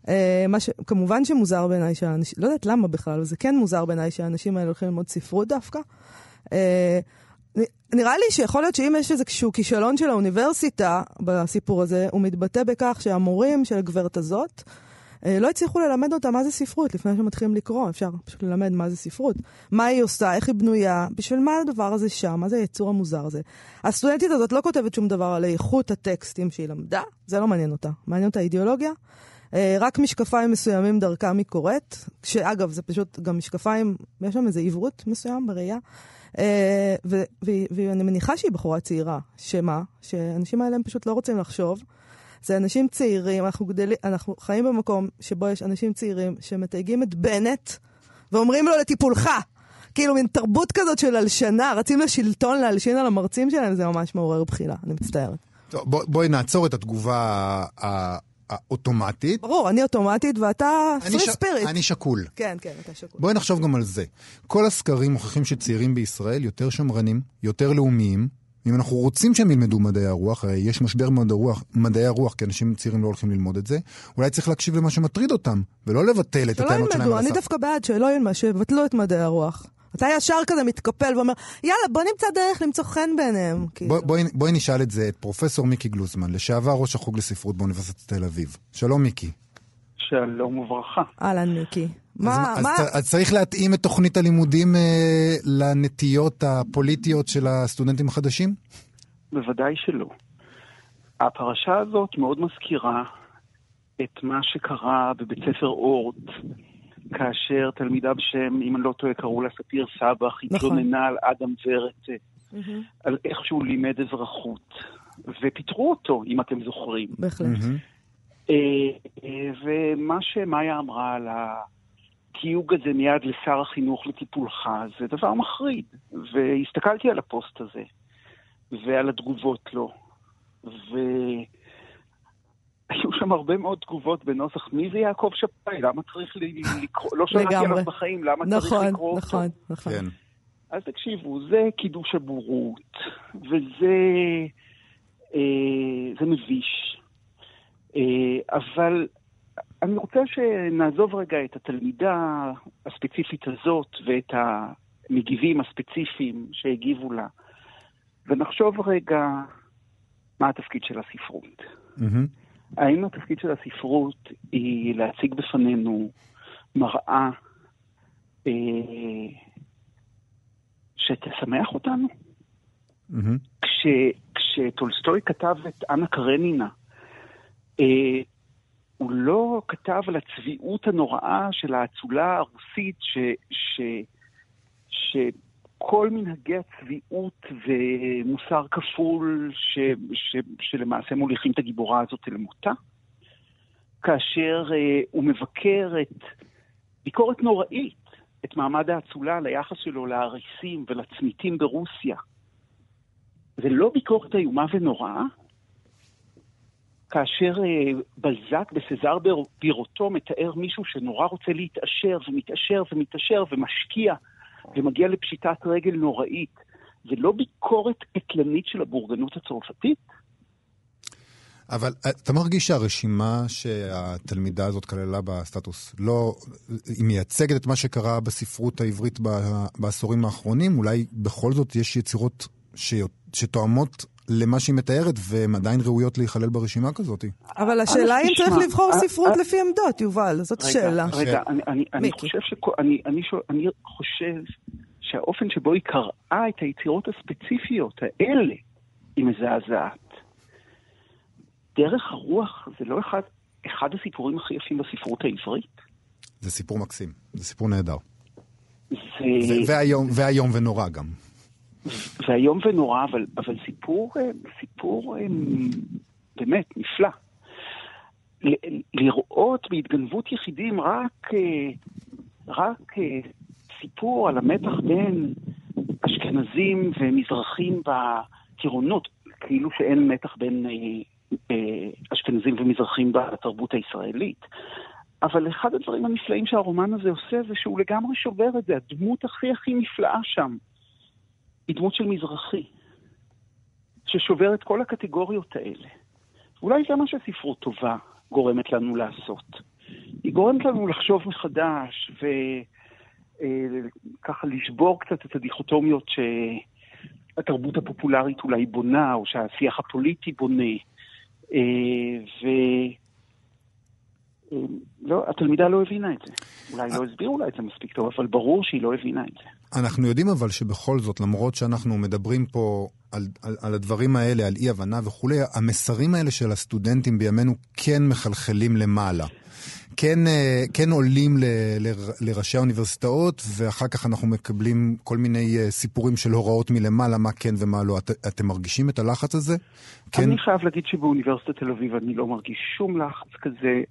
אה, מה ש... כמובן שמוזר בעיניי שהאנשים, לא יודעת למה בכלל, זה כן מוזר בעיניי שהאנשים האלה הולכים ללמוד ספרות דווקא. אה, נראה לי שיכול להיות שאם יש איזשהו כישלון של האוניברסיטה בסיפור הזה, הוא מתבטא בכך שהמורים של הגברת הזאת אה, לא הצליחו ללמד אותה מה זה ספרות לפני שמתחילים לקרוא, אפשר פשוט ללמד מה זה ספרות. מה היא עושה, איך היא בנויה, בשביל מה הדבר הזה שם, מה זה היצור המוזר הזה. הסטודנטית הזאת לא כותבת שום דבר על איכות הטקסטים שהיא למדה, זה לא מעניין אותה. מעניין אותה האידיאולוגיה. אה, רק משקפיים מסוימים דרכם היא קוראת, שאגב, זה פשוט גם משקפיים, יש שם איזה עברות מסוים בראייה. אה, ואני מניחה שהיא בחורה צעירה, שמה? שהאנשים האלה הם פשוט לא רוצים לחשוב. זה אנשים צעירים, אנחנו, גדל, אנחנו חיים במקום שבו יש אנשים צעירים שמתייגים את בנט ואומרים לו לטיפולך. כאילו מין תרבות כזאת של הלשנה, רצים לשלטון להלשין על המרצים שלהם, זה ממש מעורר בחילה, אני מצטערת. טוב, בוא, בואי נעצור את התגובה אוטומטית. ברור, אני אוטומטית ואתה אני פרי ש- ספיריט. אני שקול. כן, כן, אתה שקול. בואי נחשוב גם על זה. כל הסקרים מוכיחים שצעירים בישראל יותר שמרנים, יותר לאומיים. אם אנחנו רוצים שהם ילמדו מדעי הרוח, הרי יש משבר במדעי הרוח, מדעי הרוח, כי אנשים צעירים לא הולכים ללמוד את זה, אולי צריך להקשיב למה שמטריד אותם, ולא לבטל את שלא הטענות שלהם ילמדו, על אני הסף. דווקא בעד שלא ילמדו, שיבטלו את מדעי הרוח. אתה ישר כזה מתקפל ואומר, יאללה, בוא נמצא דרך למצוא חן ביניהם. כאילו. בוא, בואי, בואי נשאל את זה את פרופסור מיקי גלוזמן, לשעבר ראש החוג לספרות באוניברסיטת תל אביב. שלום מיקי. שלום וברכה. אהלן, מיקי. מה, אז, מה? אז, אז צריך להתאים את תוכנית הלימודים אה, לנטיות הפוליטיות של הסטודנטים החדשים? בוודאי שלא. הפרשה הזאת מאוד מזכירה את מה שקרה בבית ספר אורט, כאשר תלמידה בשם, אם אני לא טועה, קראו לה ספיר סבח, נכון. התלוננה על אדם ורט, אה, מהמם, על איך שהוא לימד אזרחות. ופיטרו אותו, אם אתם זוכרים. בהחלט. אה, אה, ומה שמאיה אמרה על התיוג הזה מיד לשר החינוך לטיפולך, זה דבר מחריד. והסתכלתי על הפוסט הזה, ועל התגובות לו, והיו שם הרבה מאוד תגובות בנוסח, מי זה יעקב שבתאי? למה צריך לקרוא? לא שמעתי. עליו בחיים, למה צריך נכון, לקרוא אותו? נכון, נכון. כן. אז תקשיבו, זה קידוש הבורות, וזה אה, זה מביש. אה, אבל אני רוצה שנעזוב רגע את התלמידה הספציפית הזאת ואת המגיבים הספציפיים שהגיבו לה, ונחשוב רגע מה התפקיד של הספרות. מהמם. האם התפקיד של הספרות היא להציג בפנינו מראה אה, שתשמח אותנו? מהמם. כש, כשטולסטוי כתב את אנה קרנינה, אה, הוא לא כתב על הצביעות הנוראה של האצולה הרוסית, ש, ש, שכל מנהגי הצביעות ומוסר כפול ש, ש, שלמעשה מוליכים את הגיבורה הזאת אל מותה, כאשר אה, הוא מבקר את ביקורת נוראית, את מעמד האצולה ליחס שלו לאריסים ולצמיתים ברוסיה. זה לא ביקורת איומה ונוראה? כאשר אה, בלזק בסזר בירותו מתאר מישהו שנורא רוצה להתעשר ומתעשר ומתעשר ומשקיע ומגיע לפשיטת רגל נוראית, זה לא ביקורת קטלנית של הבורגנות הצרפתית? אבל אה, אתה מרגיש שהרשימה שהתלמידה הזאת כללה בסטטוס, לא, היא מייצגת את מה שקרה בספרות העברית בעשורים האחרונים? אולי בכל זאת יש יצירות ש... שתואמות למה שהיא מתארת, והן עדיין ראויות להיכלל ברשימה כזאת? אבל השאלה אם תשמע, צריך לבחור אה, ספרות אה, לפי עמדות, יובל, זאת שאלה. רגע, אני. חושב שכל, אני, אני, שואל- אני חושב שהאופן שבו היא קראה את היצירות הספציפיות האלה היא מזעזעת. דרך הרוח זה לא אחד, אחד הסיפורים הכי יפים בספרות העברית. זה סיפור מקסים, זה סיפור נהדר. זה, והיום, והיום ונורא גם. זה איום ונורא, אבל, אבל סיפור, אה, סיפור אה, באמת נפלא. לראות בהתגנבות יחידים רק, אה, רק סיפור על המתח בין אשכנזים ומזרחים בטירונות, כאילו שאין מתח בין אשכנזים ומזרחים בתרבות הישראלית. אבל אחד הדברים הנפלאים שהרומן הזה עושה זה שהוא לגמרי שובר את זה. הדמות הכי הכי נפלאה שם היא דמות של מזרחי, ששובר את כל הקטגוריות האלה. אולי זה מה שספרות טובה גורמת לנו לעשות. היא גורמת לנו לחשוב מחדש וככה לשבור קצת את הדיכוטומיות שהתרבות הפופולרית אולי בונה, או שהשיח הפוליטי בונה. אה. אה, התלמידה לא הבינה את זה. אולי לא הסבירו לה את זה מספיק טוב, אבל ברור שהיא לא הבינה את זה. אנחנו יודעים אבל שבכל זאת, למרות שאנחנו מדברים פה על, על, על הדברים האלה, על אי-הבנה וכולי, המסרים האלה של הסטודנטים בימינו כן מחלחלים למעלה. כן, אה, כן עולים ל, ל, לראשי האוניברסיטאות, ואחר כך אנחנו מקבלים כל מיני אה, סיפורים של הוראות מלמעלה, מה כן ומה לא. את, אתם מרגישים את הלחץ הזה? כן. אני חייב להגיד שבאוניברסיטת תל אביב אני לא מרגיש שום לחץ כזה.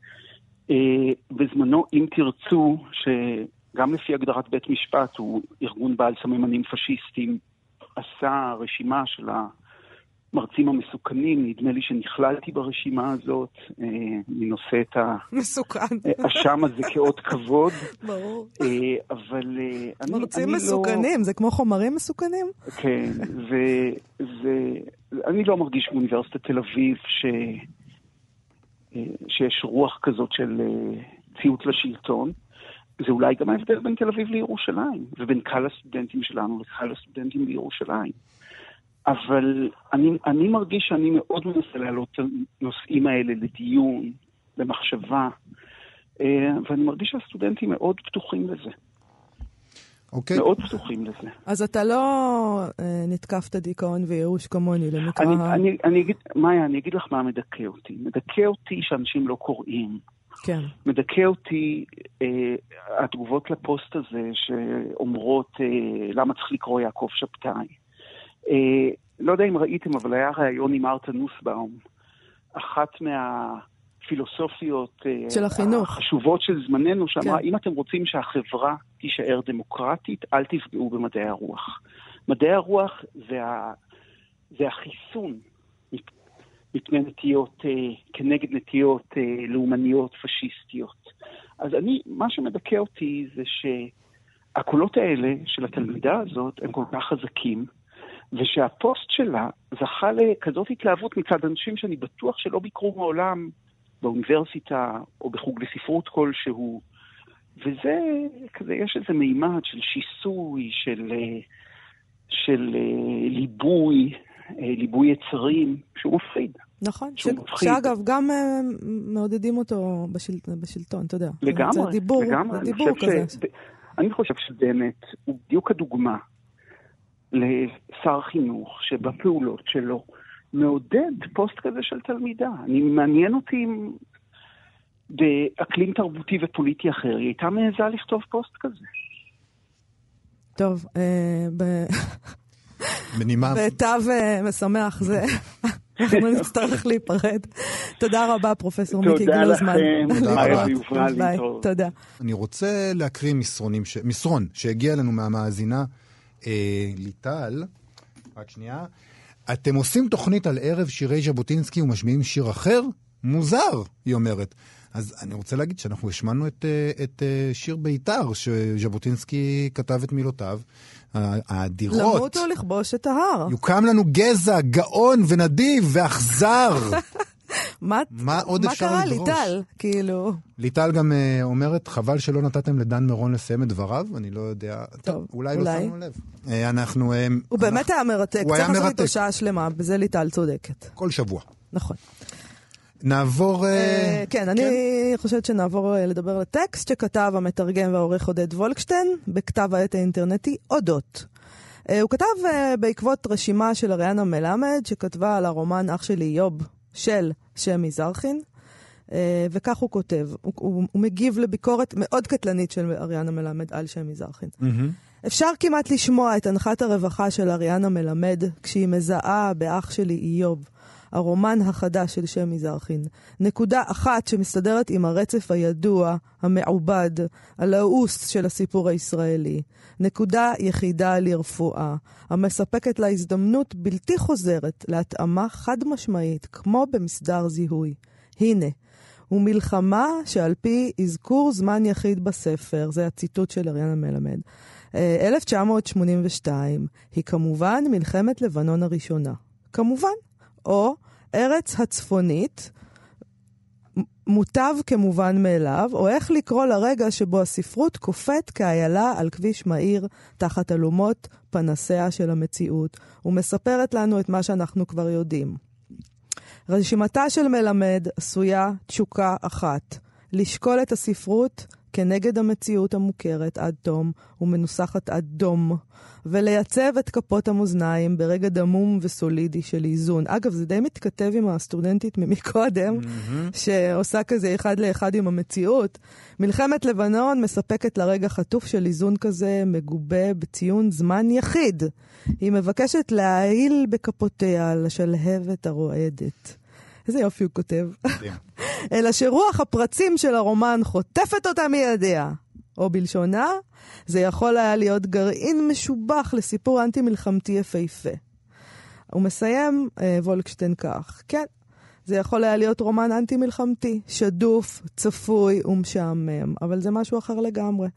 אה, בזמנו, אם תרצו, שגם לפי הגדרת בית משפט הוא ארגון בעל סממנים פשיסטים, עשה רשימה של המרצים המסוכנים, נדמה לי שנכללתי ברשימה הזאת, אה, אני נושא את. האשם הזה כאות כבוד. ברור. אה, אבל אה, אני, אני לא... מרצים מסוכנים, זה כמו חומרים מסוכנים? כן, ואני לא מרגיש באוניברסיטת תל אביב ש... שיש רוח כזאת של ציות לשלטון. זה אולי גם ההבדל בין תל אביב לירושלים, ובין קהל הסטודנטים שלנו לקהל הסטודנטים בירושלים. אבל אני, אני מרגיש שאני מאוד מנסה להעלות את הנושאים האלה לדיון, למחשבה, אה, ואני מרגיש שהסטודנטים מאוד פתוחים לזה. אוקיי. מאוד פתוחים לזה. אז אתה לא אה, נתקפת דיכאון וייאוש כמוני למקרא... אני, אני, אני אגיד, מאיה, אני אגיד לך מה מדכא אותי. מדכא אותי שאנשים לא קוראים. כן. מדכא אותי אה, התגובות לפוסט הזה שאומרות אה, למה צריך לקרוא יעקב שבתאי. אה, לא יודע אם ראיתם, אבל היה ראיון עם ארתה נוסבאום. אחת מהפילוסופיות אה, של החינוך. החשובות של זמננו, שאמרה, כן. אם אתם רוצים שהחברה תישאר דמוקרטית, אל תפגעו במדעי הרוח. מדעי הרוח זה, ה, זה החיסון מפני נטיות, אה, כנגד נטיות אה, לאומניות פשיסטיות. אז אני, מה שמדכא אותי זה שהקולות האלה של התלמידה הזאת הם כל כך חזקים, ושהפוסט שלה זכה לכזאת התלהבות מצד אנשים שאני בטוח שלא ביקרו מעולם באוניברסיטה או בחוג לספרות כלשהו. וזה, כזה, יש איזה מימד של שיסוי, של, אה, של אה, ליבוי, אה, ליבוי יצרים, שהוא מפחיד. נכון, ש... שהוא מפחיד. שאגב, גם אה, מעודדים אותו בשל... בשלטון, אתה יודע. לגמרי, זה דיבור, לגמרי. זה אני דיבור חושב כזה. ש... אני חושב שבאמת הוא בדיוק הדוגמה לשר חינוך שבפעולות שלו מעודד פוסט כזה של תלמידה. אני מעניין אותי אם באקלים תרבותי ופוליטי אחר היא הייתה מעיזה לכתוב פוסט כזה. טוב, אה, ב... בנימה... בתו אה, משמח זה. אנחנו נצטרך להיפרד. תודה רבה, פרופסור מיקי תודה גלוזמן. לכם, תודה רבה. תודה. אני רוצה להקריא מסרונים, ש... מסרון שהגיע אלינו מהמאזינה אה, ליטל. רק שנייה. אתם עושים תוכנית על ערב שירי ז'בוטינסקי ומשמיעים שיר אחר? מוזר, היא אומרת. אז אני רוצה להגיד שאנחנו השמענו את, אה, את אה, שיר בית"ר, שז'בוטינסקי כתב את מילותיו, האדירות. למות או לכבוש את ההר. יוקם לנו גזע, גאון ונדיב ואכזר. מה מה עוד מה אפשר קרה, לדרוש? ליטל? כאילו... ליטל גם אה, אומרת, חבל שלא נתתם לדן מירון לסיים את דבריו, אני לא יודע, טוב, אולי, אולי. לא שמנו לב. אה, אנחנו... אה, הוא באמת היה מרתק, הוא היה צריך לעשות איתו מרתק. שעה שלמה, בזה ליטל צודקת. כל שבוע. נכון. נעבור... אה, Uh, כן, אני חושבת שנעבור אה, לדבר על הטקסט שכתב המתרגם והעורך עודד וולקשטיין בכתב העת האינטרנטי אודות. הוא כתב בעקבות רשימה של אריאנה מלמד שכתבה על הרומן אח שלי איוב של שמי זרחין, אה, וכך הוא כותב, הוא, הוא, הוא מגיב לביקורת מאוד קטלנית של אריאנה מלמד על שמי זרחין. אפשר כמעט לשמוע את הנחת הרווחה של אריאנה מלמד כשהיא מזהה באח שלי איוב, הרומן החדש של שמי זרחין. נקודה אחת שמסתדרת עם הרצף הידוע, המעובד, הלעוס של הסיפור הישראלי. נקודה יחידה לרפואה, המספקת לה הזדמנות בלתי חוזרת להתאמה חד משמעית, כמו במסדר זיהוי. הנה, ומלחמה שעל פי אזכור זמן יחיד בספר, זה הציטוט של אריאנה מלמד, אה, 1982, היא כמובן מלחמת לבנון הראשונה. כמובן. או ארץ הצפונית, מוטב כמובן מאליו, או איך לקרוא לרגע שבו הספרות קופאת כאיילה על כביש מהיר תחת אלומות פנסיה של המציאות, ומספרת לנו את מה שאנחנו כבר יודעים. רשימתה של מלמד עשויה תשוקה אחת, לשקול את הספרות כנגד המציאות המוכרת עד תום ומנוסחת עד דום, ולייצב את כפות המאזניים ברגע דמום וסולידי של איזון. אגב, זה די מתכתב עם הסטודנטית ממקודם, שעושה כזה אחד לאחד עם המציאות. מלחמת לבנון מספקת לרגע חטוף של איזון כזה, מגובה בציון זמן יחיד. היא מבקשת להעיל בכפותיה על השלהבת הרועדת. איזה יופי הוא כותב. אלא שרוח הפרצים של הרומן חוטפת אותה מידיה. או בלשונה, זה יכול היה להיות גרעין משובח לסיפור אנטי-מלחמתי יפהפה. הוא מסיים, אה, וולקשטיין כך, כן, זה יכול היה להיות רומן אנטי-מלחמתי, שדוף, צפוי ומשעמם, אבל זה משהו אחר לגמרי.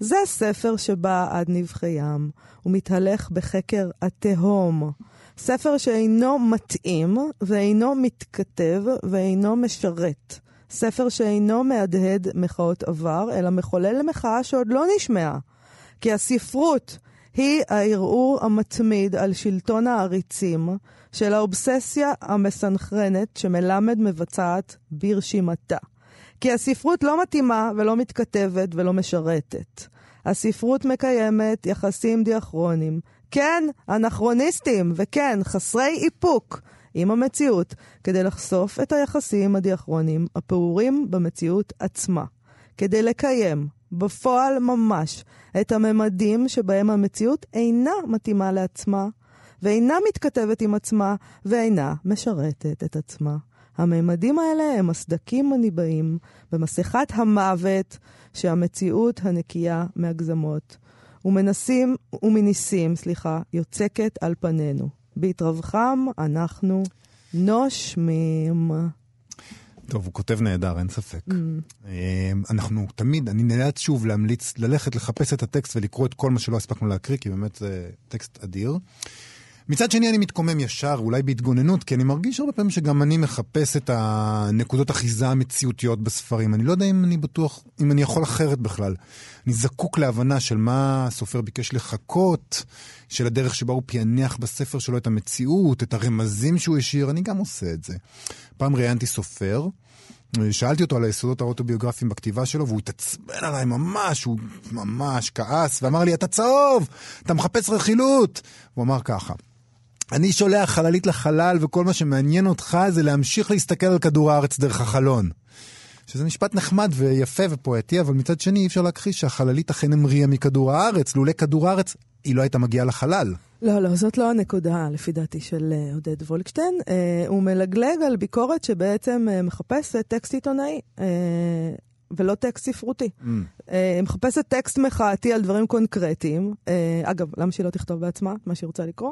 זה ספר שבא עד נבחי ים, הוא מתהלך בחקר התהום. ספר שאינו מתאים ואינו מתכתב ואינו משרת. ספר שאינו מהדהד מחאות עבר, אלא מחולל למחאה שעוד לא נשמעה. כי הספרות היא הערעור המתמיד על שלטון העריצים של האובססיה המסנכרנת שמלמד מבצעת ברשימתה. כי הספרות לא מתאימה ולא מתכתבת ולא משרתת. הספרות מקיימת יחסים דיאכרונים, כן, אנכרוניסטים, וכן, חסרי איפוק עם המציאות, כדי לחשוף את היחסים הדיאכרונים הפעורים במציאות עצמה. כדי לקיים, בפועל ממש, את הממדים שבהם המציאות אינה מתאימה לעצמה, ואינה מתכתבת עם עצמה, ואינה משרתת את עצמה. הממדים האלה הם הסדקים הניבאים במסכת המוות שהמציאות הנקייה מהגזמות ומנסים, ומניסים, סליחה, יוצקת על פנינו. בהתרווחם אנחנו נושמים. טוב, הוא כותב נהדר, אין ספק. Mm. אנחנו תמיד, אני נאלץ שוב להמליץ ללכת לחפש את הטקסט ולקרוא את כל מה שלא הספקנו להקריא, כי באמת זה טקסט אדיר. מצד שני אני מתקומם ישר, אולי בהתגוננות, כי אני מרגיש הרבה פעמים שגם אני מחפש את הנקודות אחיזה המציאותיות בספרים. אני לא יודע אם אני בטוח, אם אני יכול אחרת בכלל. אני זקוק להבנה של מה הסופר ביקש לחכות, של הדרך שבה הוא פענח בספר שלו את המציאות, את הרמזים שהוא השאיר, אני גם עושה את זה. פעם ראיינתי סופר, שאלתי אותו על היסודות האוטוביוגרפיים בכתיבה שלו, והוא התעצבן עליי ממש, הוא ממש כעס, ואמר לי, אתה צהוב, אתה מחפש רכילות. הוא אמר ככה, אני שולח חללית לחלל, וכל מה שמעניין אותך זה להמשיך להסתכל על כדור הארץ דרך החלון. שזה משפט נחמד ויפה ופואטי, אבל מצד שני אי אפשר להכחיש שהחללית אכן המריאה מכדור הארץ. לולא כדור הארץ, היא לא הייתה מגיעה לחלל. לא, לא, זאת לא הנקודה, לפי דעתי, של uh, עודד וולקשטיין. Uh, הוא מלגלג על ביקורת שבעצם uh, מחפשת טקסט עיתונאי. Uh, ולא טקסט ספרותי. Mm. Uh, מחפשת טקסט מחאתי על דברים קונקרטיים. Uh, אגב, למה שהיא לא תכתוב בעצמה מה שהיא רוצה לקרוא?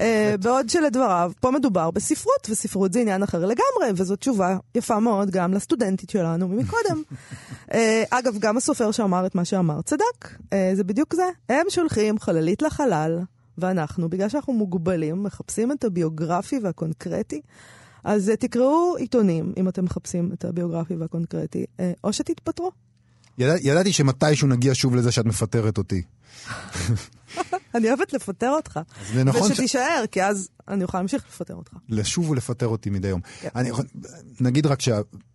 אה, בעוד שלדבריו, פה מדובר בספרות, וספרות זה עניין אחר לגמרי, וזו תשובה יפה מאוד גם לסטודנטית שלנו ממקודם. אה, אגב, גם הסופר שאמר את מה שאמר צדק, אה, זה בדיוק זה. הם שולחים חללית לחלל, ואנחנו, בגלל שאנחנו מוגבלים, מחפשים את הביוגרפי והקונקרטי. אז תקראו עיתונים, אם אתם מחפשים את הביוגרפי והקונקרטי, או שתתפטרו. ידע, ידעתי שמתישהו נגיע שוב לזה שאת מפטרת אותי. אני אוהבת לפטר אותך. זה נכון ושתישאר, ש... כי אז אני אוכל להמשיך לפטר אותך. לשוב ולפטר אותי מדי יום. כן. אני, נגיד רק ש...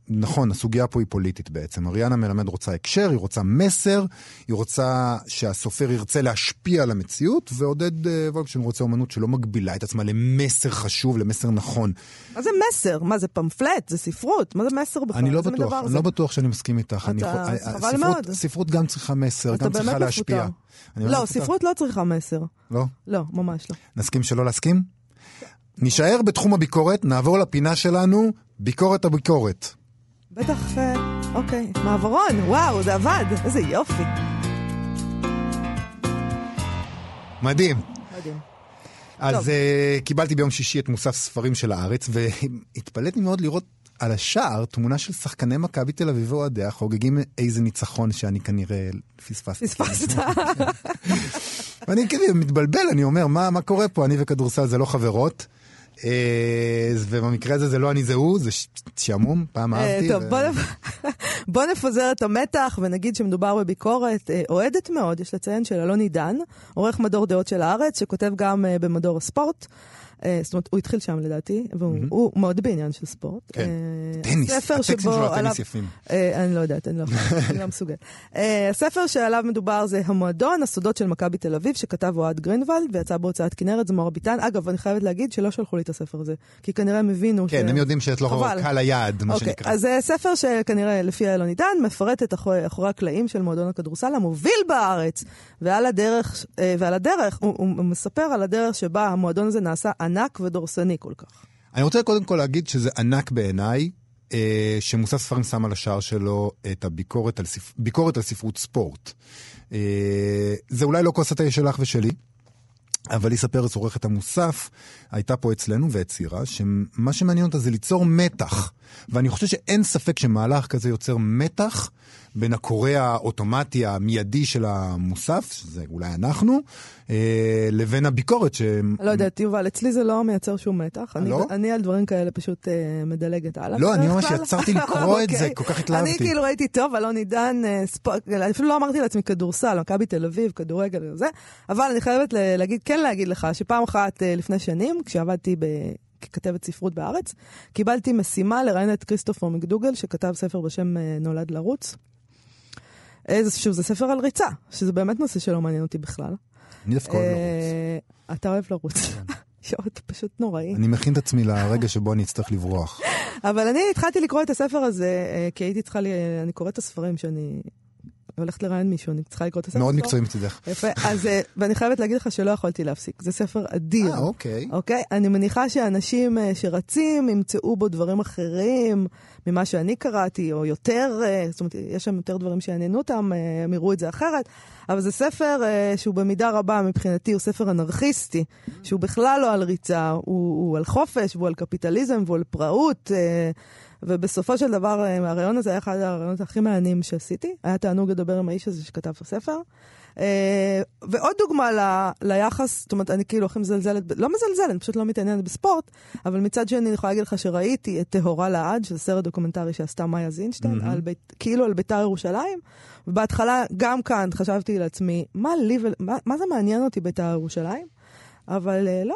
נכון, הסוגיה פה היא פוליטית בעצם. אריאנה מלמד רוצה הקשר, היא רוצה מסר, היא רוצה שהסופר ירצה להשפיע על המציאות, ועודד אה, וולקשטיין רוצה אומנות שלא מגבילה את עצמה למסר חשוב, למסר נכון. מה זה מסר? מה זה פמפלט? זה ספרות? מה זה מסר בכלל? אני לא בטוח, אני לא בטוח שאני מסכים איתך. אתה, חבל מאוד. ספרות גם צריכה מסר, גם צריכה להשפיע. לא, ספרות לא צריכה מסר. לא? לא, ממש לא. נסכים שלא להסכים? נישאר בתחום הביקורת, נעבור לפינה שלנו, ביקורת הביקורת. בטח, אה, אוקיי, מעברון, וואו, זה עבד, איזה יופי. מדהים. מדהים. אז uh, קיבלתי ביום שישי את מוסף ספרים של הארץ, והתפלאתי מאוד לראות על השער תמונה של שחקני מכבי תל אביב ואוהדיה חוגגים איזה ניצחון שאני כנראה פספסתי. פספסת. ואני כאילו מתבלבל, אני אומר, מה, מה קורה פה? אני וכדורסל זה לא חברות. אה, ובמקרה הזה זה לא אני זה הוא, זה שעמום, פעם אה, אהבתי. טוב, בוא נפזר את המתח ונגיד שמדובר בביקורת אה, אוהדת מאוד, יש לציין, של אלון עידן, עורך מדור דעות של הארץ, שכותב גם במדור הספורט. אה, זאת אומרת, הוא התחיל שם לדעתי, והוא מאוד בעניין של ספורט. כן, אה, טניס, הטקסטים שלו הטניס יפים. אה, אני לא יודעת, אני לא לא מסוגלת. הספר שעליו מדובר זה המועדון, הסודות של מכבי תל אביב, שכתב אוהד גרינוולד, ויצא בהוצאת כנרת, זמור ביטן. אגב, אני חייבת להגיד שלא שלחו לי את הספר הזה, כי כנראה הם הבינו כן, הם יודעים שאת לא קל היעד, מה אוקיי, שנקרא. אז זה ספר שכנראה, לפי אלון עידן, מפרט את אחורי הקלעים של מועדון הכדורסל המוביל בארץ, ועל הדרך, הוא מספר על הדרך שבה המועדון הזה נעשה ענק ודורסני כל כך. אני רוצה קודם כל להגיד שזה ענק בעיניי, אה, שמוסף ספרים שם על השער שלו את הביקורת על, ספר, ביקורת על ספרות ספורט. אה, זה אולי לא כוס התה שלך ושלי, אבל ליסה פרץ, עורכת המוסף, הייתה פה אצלנו והצהירה שמה שמעניין אותה זה ליצור מתח. ואני חושב שאין ספק שמהלך כזה יוצר מתח בין הקורא האוטומטי המיידי של המוסף, שזה אולי אנחנו, אה, לבין הביקורת ש... לא יודעת, יובל, אצלי זה לא מייצר שום מתח. אני, לא? אני על דברים כאלה פשוט אה, מדלגת הלאה. לא, אני ממש. יצרתי לקרוא את זה, אוקיי. כל כך התלהבתי. אני כאילו ראיתי טוב, אלון עידן, אה, ספורט, אפילו לא אמרתי לעצמי כדורסל, מכבי תל אביב, כדורגל וזה, אבל אני חייבת להגיד, כן להגיד לך, שפעם אחת אה, לפני שנים, כשעבדתי ב... ככתבת ספרות בארץ, קיבלתי משימה לראיין את כריסטופר מקדוגל, שכתב ספר בשם אה, נולד לרוץ. איזשהו, זה ספר על ריצה, שזה באמת נושא שלא מעניין אותי בכלל. אני דווקא אוהב לרוץ. אה, אתה אוהב לרוץ. שעות פשוט נוראי. אני מכין את עצמי לרגע שבו אני אצטרך לברוח. אבל אני התחלתי לקרוא את הספר הזה, אה, כי הייתי צריכה, ל... אני קוראת את הספרים שאני הולכת לראיין מישהו, אני צריכה לקרוא את הספר. מאוד. מקצועי מצידך. יפה, אז, אה, ואני חייבת להגיד לך שלא יכולתי להפסיק. זה ספר אדיר. אה, אוקיי. אוקיי? אני מניחה שאנשים אה, שרצים ימצאו בו דברים אחרים ממה שאני קראתי, או יותר, אה, זאת אומרת, יש שם יותר דברים שיעניינו אותם, הם יראו את זה אחרת, אבל זה ספר שהוא במידה רבה מבחינתי, הוא ספר אנרכיסטי, שהוא בכלל לא על ריצה, הוא, הוא על חופש, והוא על קפיטליזם, והוא על פראות. ובסופו של דבר, אה, הרעיון הזה היה אחד הרעיונות הכי מעניינים שעשיתי. היה תענוג לדבר עם האיש הזה שכתב את הספר. אה, ועוד דוגמה ל, ליחס, זאת אומרת, אני כאילו הכי מזלזלת, לא מזלזלת, אני פשוט לא מתעניינת בספורט, אבל מצד שני אני יכולה להגיד לך שראיתי את טהורה לעד, שזה סרט דוקומנטרי שעשתה מאיה זינשטיין, מהמם. על בית, כאילו על ביתר ירושלים, ובהתחלה, גם כאן, חשבתי לעצמי, מה לי, ול- מה, מה זה מעניין אותי ביתר ירושלים? אבל אה, לא.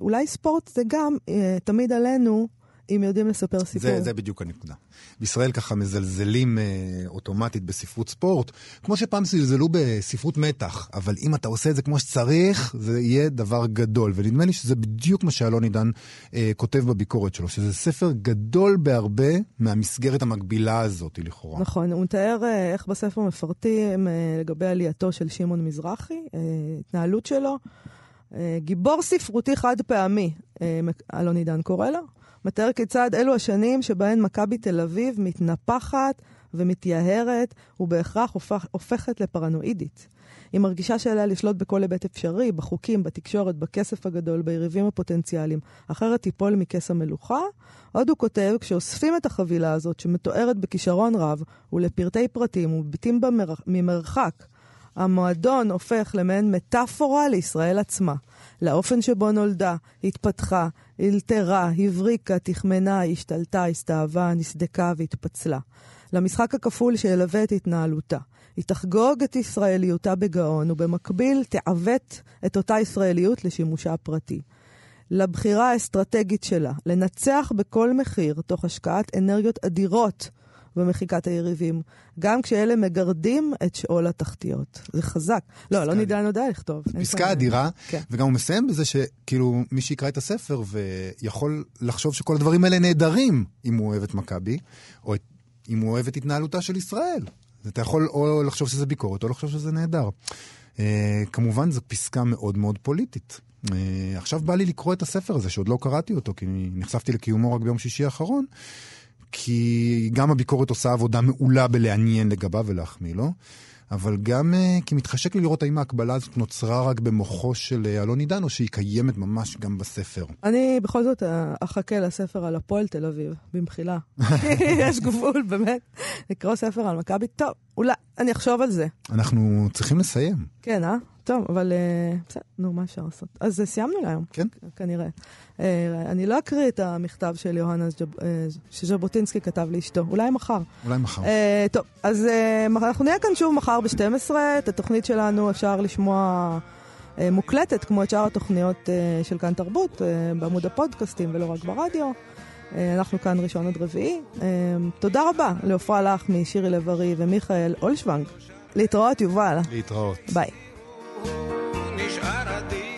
אולי ספורט זה גם תמיד עלינו, אם יודעים לספר סיפור. זה, זה בדיוק הנקודה. בישראל ככה מזלזלים אה, אוטומטית בספרות ספורט, כמו שפעם זלזלו בספרות מתח, אבל אם אתה עושה את זה כמו שצריך, זה יהיה דבר גדול. ונדמה לי שזה בדיוק מה שאלון עידן אה, כותב בביקורת שלו, שזה ספר גדול בהרבה מהמסגרת המקבילה הזאת, לכאורה. נכון, הוא מתאר אה, איך בספר מפרטים אה, לגבי עלייתו של שמעון מזרחי, אה, התנהלות שלו. אה, גיבור ספרותי חד פעמי, אה, אלון עידן קורא לו, מתאר כיצד אלו השנים שבהן מכבי תל אביב מתנפחת ומתייהרת, ובהכרח הופך, הופכת לפרנואידית. היא מרגישה שעליה לשלוט בכל היבט אפשרי, בחוקים, בתקשורת, בכסף הגדול, ביריבים הפוטנציאליים, אחרת תיפול מכס המלוכה. עוד הוא כותב, כשאוספים את החבילה הזאת, שמתוארת בכישרון רב ולפרטי פרטים ומביטים במר... ממרחק, המועדון הופך למעין מטאפורה לישראל עצמה, לאופן שבו נולדה, התפתחה, אלתרה, הבריקה, תחמנה, השתלטה, הסתאבה, נסדקה והתפצלה. למשחק הכפול שילווה את התנהלותה. היא תחגוג את ישראליותה בגאון, ובמקביל תעוות את אותה ישראליות לשימושה הפרטי. לבחירה האסטרטגית שלה, לנצח בכל מחיר, תוך השקעת אנרגיות אדירות במחיקת היריבים, גם כשאלה מגרדים את שאול התחתיות. זה חזק. לא, לא נדע יודע לכתוב. פסקה אדירה, כן. וגם הוא מסיים בזה שכאילו מי שיקרא את הספר ויכול לחשוב שכל הדברים האלה נהדרים אם הוא אוהב את מכבי, או אם הוא אוהב את התנהלותה של ישראל. אתה יכול או לחשוב שזה ביקורת או לחשוב שזה נהדר. אה, כמובן זו פסקה מאוד מאוד פוליטית. אה, עכשיו בא לי לקרוא את הספר הזה שעוד לא קראתי אותו כי נחשפתי לקיומו רק ביום שישי האחרון. כי גם הביקורת עושה עבודה מעולה בלעניין לגביו ולהחמיא לו, אבל גם uh, כי מתחשק לי לראות האם ההקבלה הזאת נוצרה רק במוחו של uh, אלון עידן, או שהיא קיימת ממש גם בספר. אני בכל זאת אה, אחכה לספר על הפועל תל אביב, במחילה. יש גבול, באמת. לקרוא ספר על מכבי, טוב, אולי, אני אחשוב על זה. אנחנו צריכים לסיים. כן, אה? טוב, אבל אה, בסדר, נו, מה אפשר לעשות? אז אה, סיימנו להיום. כן. כנראה. אה, אני לא אקריא את המכתב של אה, שז'בוטינסקי כתב לאשתו, אולי מחר. אולי מחר. טוב, אז אנחנו נהיה כאן שוב מחר ב-12. את התוכנית שלנו אפשר לשמוע מוקלטת, כמו את שאר התוכניות של כאן תרבות, בעמוד הפודקאסטים ולא רק ברדיו. אנחנו כאן ראשון עד רביעי. תודה רבה לעפרה לחמי, שירי לב-ארי ומיכאל אולשוונג. להתראות, יובל. להתראות. ביי. נשאר אדיש